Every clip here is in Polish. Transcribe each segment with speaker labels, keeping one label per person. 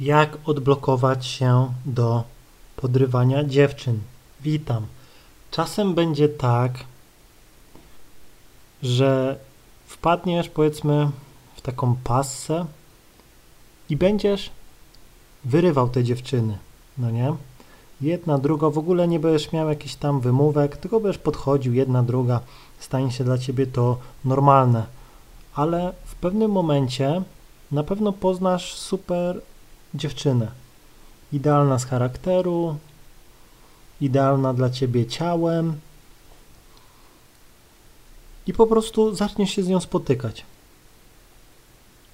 Speaker 1: Jak odblokować się do podrywania dziewczyn? Witam. Czasem będzie tak, że wpadniesz powiedzmy w taką passę i będziesz wyrywał te dziewczyny, no nie? Jedna, druga, w ogóle nie będziesz miał jakichś tam wymówek, tylko będziesz podchodził, jedna, druga, stanie się dla ciebie to normalne. Ale w pewnym momencie na pewno poznasz super dziewczynę. Idealna z charakteru, idealna dla ciebie ciałem. I po prostu zaczniesz się z nią spotykać.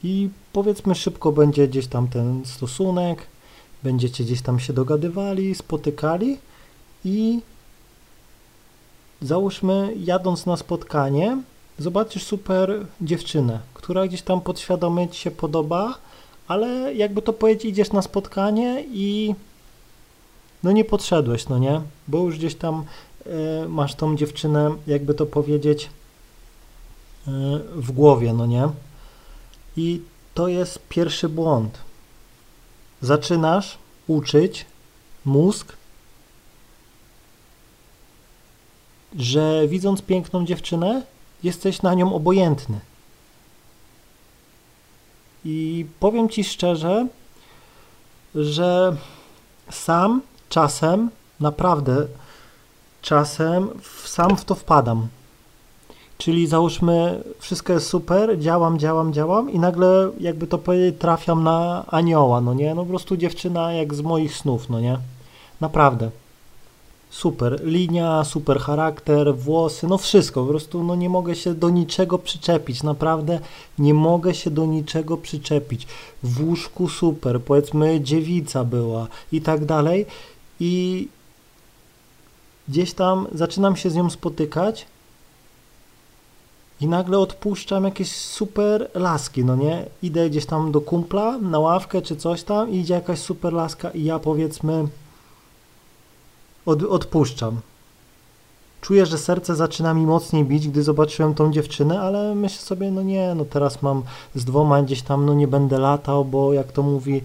Speaker 1: I powiedzmy, szybko będzie gdzieś tam ten stosunek, będziecie gdzieś tam się dogadywali, spotykali i załóżmy, jadąc na spotkanie, zobaczysz super dziewczynę, która gdzieś tam podświadomie ci się podoba, ale jakby to powiedzieć, idziesz na spotkanie i no nie podszedłeś, no nie? Bo już gdzieś tam y, masz tą dziewczynę, jakby to powiedzieć, y, w głowie, no nie? I to jest pierwszy błąd. Zaczynasz uczyć mózg, że widząc piękną dziewczynę, jesteś na nią obojętny. I powiem Ci szczerze, że sam czasem, naprawdę czasem sam w to wpadam. Czyli załóżmy, wszystko jest super, działam, działam, działam i nagle, jakby to powiedzieć, trafiam na anioła, no nie? No po prostu dziewczyna jak z moich snów, no nie? Naprawdę. Super linia, super charakter, włosy, no wszystko, po prostu no nie mogę się do niczego przyczepić, naprawdę nie mogę się do niczego przyczepić. W łóżku super, powiedzmy dziewica była i tak dalej i gdzieś tam zaczynam się z nią spotykać i nagle odpuszczam jakieś super laski, no nie? Idę gdzieś tam do kumpla na ławkę czy coś tam i idzie jakaś super laska i ja powiedzmy od, odpuszczam. Czuję, że serce zaczyna mi mocniej bić, gdy zobaczyłem tą dziewczynę, ale myślę sobie, no nie, no teraz mam z dwoma gdzieś tam, no nie będę latał, bo jak to mówi,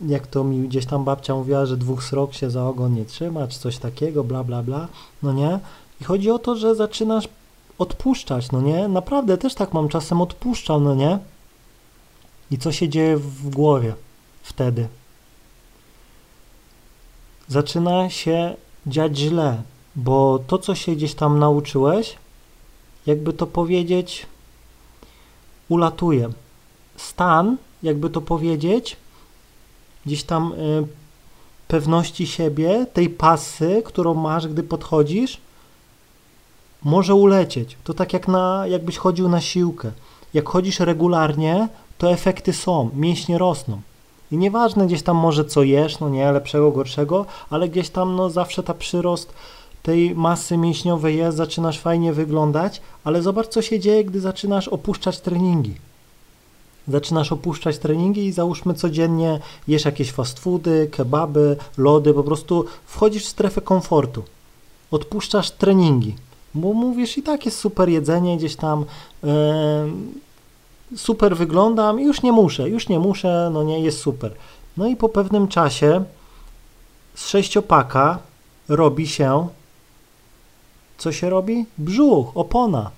Speaker 1: jak to mi gdzieś tam babcia mówiła, że dwóch srok się za ogon nie trzyma, czy coś takiego, bla, bla, bla, no nie? I chodzi o to, że zaczynasz odpuszczać, no nie? Naprawdę też tak mam, czasem odpuszczam, no nie? I co się dzieje w głowie wtedy? Zaczyna się dziać źle, bo to, co się gdzieś tam nauczyłeś, jakby to powiedzieć, ulatuje. Stan, jakby to powiedzieć, gdzieś tam y, pewności siebie, tej pasy, którą masz, gdy podchodzisz, może ulecieć. To tak jak na, jakbyś chodził na siłkę. Jak chodzisz regularnie, to efekty są, mięśnie rosną. I nieważne gdzieś tam może co jesz, no nie, lepszego, gorszego, ale gdzieś tam no zawsze ta przyrost tej masy mięśniowej jest, zaczynasz fajnie wyglądać, ale zobacz co się dzieje, gdy zaczynasz opuszczać treningi. Zaczynasz opuszczać treningi i załóżmy codziennie jesz jakieś fast foody, kebaby, lody, po prostu wchodzisz w strefę komfortu. Odpuszczasz treningi, bo mówisz i tak jest super jedzenie gdzieś tam, yy, super wyglądam, już nie muszę, już nie muszę, no nie, jest super. No i po pewnym czasie z sześciopaka robi się, co się robi? Brzuch, opona.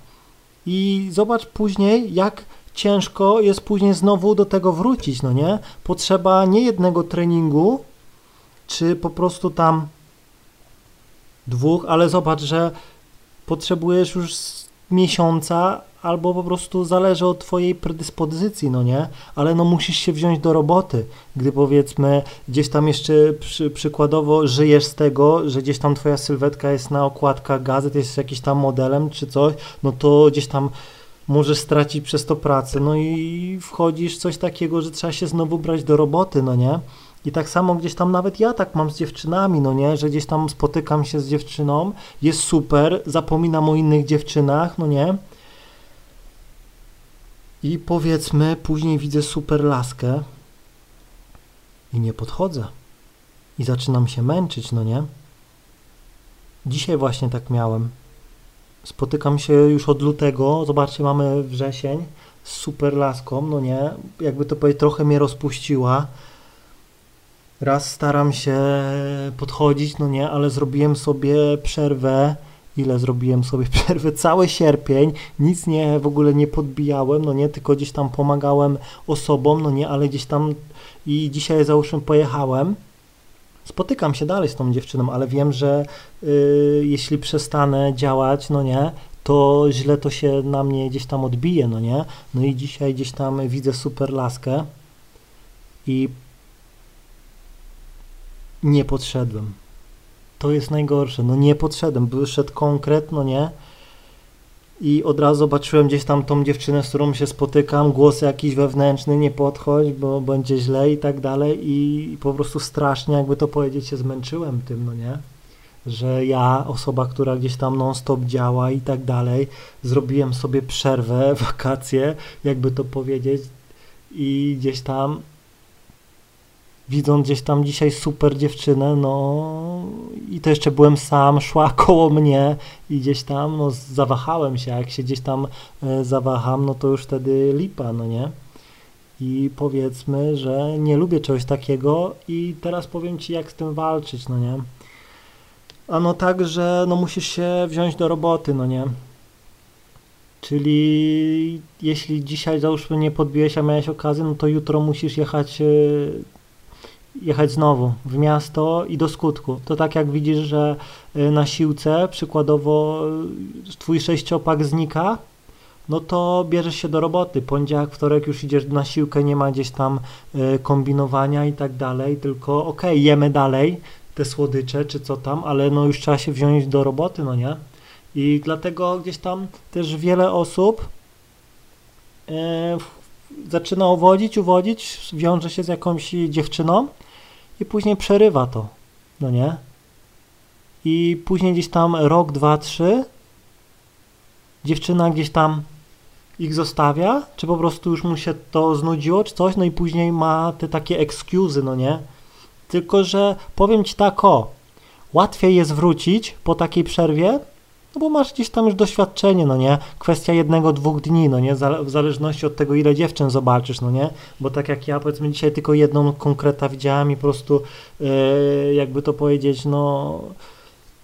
Speaker 1: I zobacz później, jak ciężko jest później znowu do tego wrócić, no nie? Potrzeba nie jednego treningu, czy po prostu tam dwóch, ale zobacz, że potrzebujesz już miesiąca, albo po prostu zależy od twojej predyspozycji, no nie? Ale no musisz się wziąć do roboty, gdy powiedzmy gdzieś tam jeszcze przy, przykładowo żyjesz z tego, że gdzieś tam twoja sylwetka jest na okładkach gazet, jest jakiś tam modelem czy coś, no to gdzieś tam możesz stracić przez to pracę, no i wchodzisz coś takiego, że trzeba się znowu brać do roboty, no nie? I tak samo gdzieś tam nawet ja tak mam z dziewczynami, no nie, że gdzieś tam spotykam się z dziewczyną, jest super, zapominam o innych dziewczynach, no nie, i powiedzmy, później widzę super laskę i nie podchodzę. I zaczynam się męczyć, no nie? Dzisiaj właśnie tak miałem. Spotykam się już od lutego, zobaczcie, mamy wrzesień, z super laską, no nie? Jakby to powiedzieć, trochę mnie rozpuściła. Raz staram się podchodzić, no nie, ale zrobiłem sobie przerwę. Ile zrobiłem sobie przerwę? Cały sierpień, nic nie, w ogóle nie podbijałem, no nie, tylko gdzieś tam pomagałem osobom, no nie, ale gdzieś tam i dzisiaj załóżmy pojechałem. Spotykam się dalej z tą dziewczyną, ale wiem, że y, jeśli przestanę działać, no nie, to źle to się na mnie gdzieś tam odbije, no nie? No i dzisiaj gdzieś tam widzę super laskę i nie podszedłem. To jest najgorsze, no nie podszedłem, wyszedł konkretno, nie? I od razu zobaczyłem gdzieś tam tą dziewczynę, z którą się spotykam, głos jakiś wewnętrzny, nie podchodź, bo będzie źle i tak dalej i po prostu strasznie, jakby to powiedzieć, się zmęczyłem tym, no nie? Że ja, osoba, która gdzieś tam non-stop działa i tak dalej, zrobiłem sobie przerwę, wakacje, jakby to powiedzieć i gdzieś tam widząc gdzieś tam dzisiaj super dziewczynę, no i to jeszcze byłem sam, szła koło mnie i gdzieś tam, no zawahałem się, jak się gdzieś tam e, zawaham, no to już wtedy lipa, no nie? I powiedzmy, że nie lubię czegoś takiego i teraz powiem Ci, jak z tym walczyć, no nie? Ano tak, że no musisz się wziąć do roboty, no nie? Czyli jeśli dzisiaj załóżmy nie podbiłeś, a miałeś okazję, no to jutro musisz jechać e, jechać znowu w miasto i do skutku. To tak jak widzisz, że y, na siłce przykładowo y, twój sześciopak znika, no to bierzesz się do roboty. Poniedziałek, wtorek już idziesz na siłkę, nie ma gdzieś tam y, kombinowania i tak dalej, tylko okej, okay, jemy dalej te słodycze czy co tam, ale no już trzeba się wziąć do roboty, no nie? I dlatego gdzieś tam też wiele osób zaczyna uwodzić, uwodzić, wiąże się z jakąś dziewczyną, i później przerywa to, no nie? I później gdzieś tam rok, dwa, trzy dziewczyna gdzieś tam ich zostawia, czy po prostu już mu się to znudziło, czy coś, no i później ma te takie excuse'y, no nie? Tylko, że powiem ci tak o, łatwiej jest wrócić po takiej przerwie, no bo masz gdzieś tam już doświadczenie, no nie? Kwestia jednego, dwóch dni, no nie? W zależności od tego, ile dziewczyn zobaczysz, no nie? Bo tak jak ja, powiedzmy, dzisiaj tylko jedną konkreta widziałem i po prostu, yy, jakby to powiedzieć, no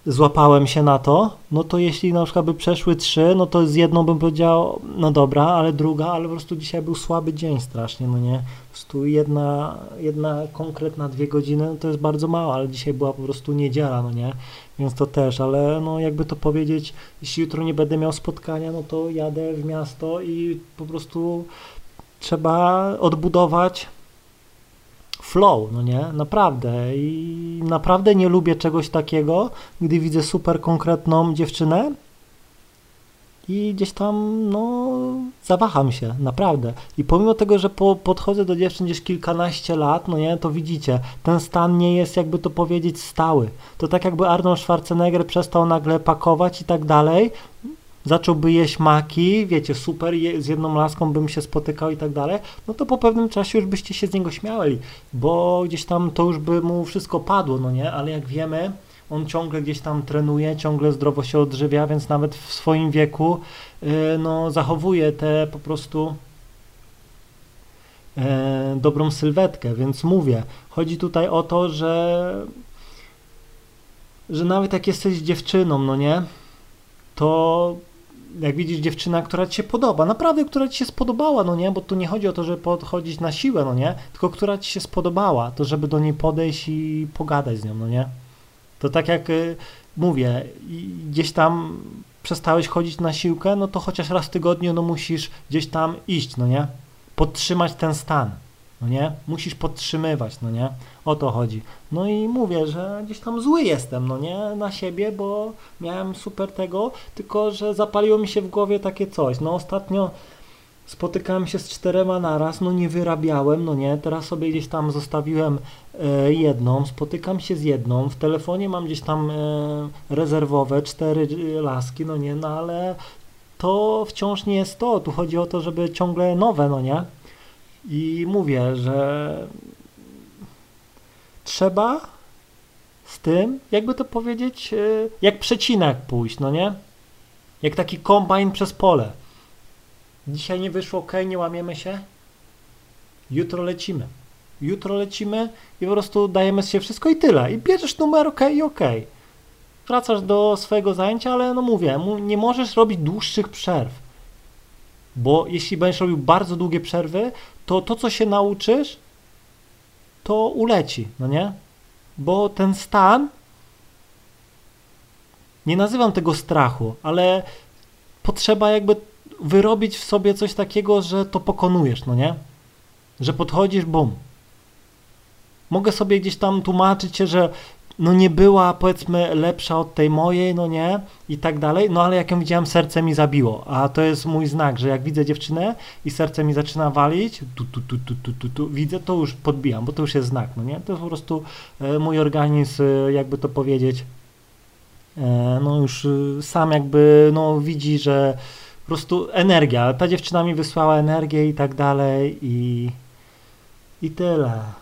Speaker 1: złapałem się na to, no to jeśli na przykład by przeszły trzy, no to z jedną bym powiedział, no dobra, ale druga, ale po prostu dzisiaj był słaby dzień strasznie, no nie? Po prostu jedna, jedna konkretna dwie godziny, no to jest bardzo mało, ale dzisiaj była po prostu niedziela, no nie? Więc to też, ale no jakby to powiedzieć, jeśli jutro nie będę miał spotkania, no to jadę w miasto i po prostu trzeba odbudować flow, no nie? Naprawdę. I naprawdę nie lubię czegoś takiego, gdy widzę super konkretną dziewczynę i gdzieś tam, no, zawaham się, naprawdę. I pomimo tego, że po, podchodzę do dziewczyn gdzieś kilkanaście lat, no nie, to widzicie, ten stan nie jest, jakby to powiedzieć, stały. To tak jakby Arnold Schwarzenegger przestał nagle pakować i tak dalej, zacząłby jeść maki, wiecie, super, je, z jedną laską bym się spotykał i tak dalej, no to po pewnym czasie już byście się z niego śmiali, bo gdzieś tam to już by mu wszystko padło, no nie, ale jak wiemy, on ciągle gdzieś tam trenuje, ciągle zdrowo się odżywia, więc nawet w swoim wieku yy, no, zachowuje te po prostu yy, dobrą sylwetkę, więc mówię, chodzi tutaj o to, że że nawet jak jesteś dziewczyną, no nie, to jak widzisz dziewczyna, która ci się podoba, naprawdę, która ci się spodobała, no nie, bo tu nie chodzi o to, żeby podchodzić na siłę, no nie, tylko która ci się spodobała, to żeby do niej podejść i pogadać z nią, no nie. To tak jak y, mówię, gdzieś tam przestałeś chodzić na siłkę, no to chociaż raz w tygodniu, no musisz gdzieś tam iść, no nie, podtrzymać ten stan no nie? Musisz podtrzymywać, no nie? O to chodzi. No i mówię, że gdzieś tam zły jestem, no nie? Na siebie, bo miałem super tego, tylko że zapaliło mi się w głowie takie coś. No ostatnio spotykałem się z czterema naraz, no nie wyrabiałem, no nie? Teraz sobie gdzieś tam zostawiłem e, jedną, spotykam się z jedną, w telefonie mam gdzieś tam e, rezerwowe, cztery e, laski, no nie? No ale to wciąż nie jest to. Tu chodzi o to, żeby ciągle nowe, no nie? I mówię, że trzeba z tym, jakby to powiedzieć, e, jak przecinek pójść, no nie? Jak taki kombajn przez pole. Dzisiaj nie wyszło, ok, nie łamiemy się. Jutro lecimy. jutro lecimy i po prostu dajemy się wszystko i tyle. I bierzesz numer, ok, i ok. Wracasz do swojego zajęcia, ale no mówię, nie możesz robić dłuższych przerw. Bo jeśli będziesz robił bardzo długie przerwy, to to, co się nauczysz, to uleci, no nie? Bo ten stan, nie nazywam tego strachu, ale potrzeba jakby wyrobić w sobie coś takiego, że to pokonujesz, no nie? Że podchodzisz, bum. Mogę sobie gdzieś tam tłumaczyć się, że no nie była powiedzmy lepsza od tej mojej, no nie, i tak dalej, no ale jak ją widziałem, serce mi zabiło, a to jest mój znak, że jak widzę dziewczynę i serce mi zaczyna walić, tu, tu, tu, tu, tu, tu, tu widzę, to już podbijam, bo to już jest znak, no nie, to jest po prostu e, mój organizm, e, jakby to powiedzieć, e, no już sam jakby, no widzi, że po prostu energia, ta dziewczyna mi wysłała energię i tak dalej i, i tyle.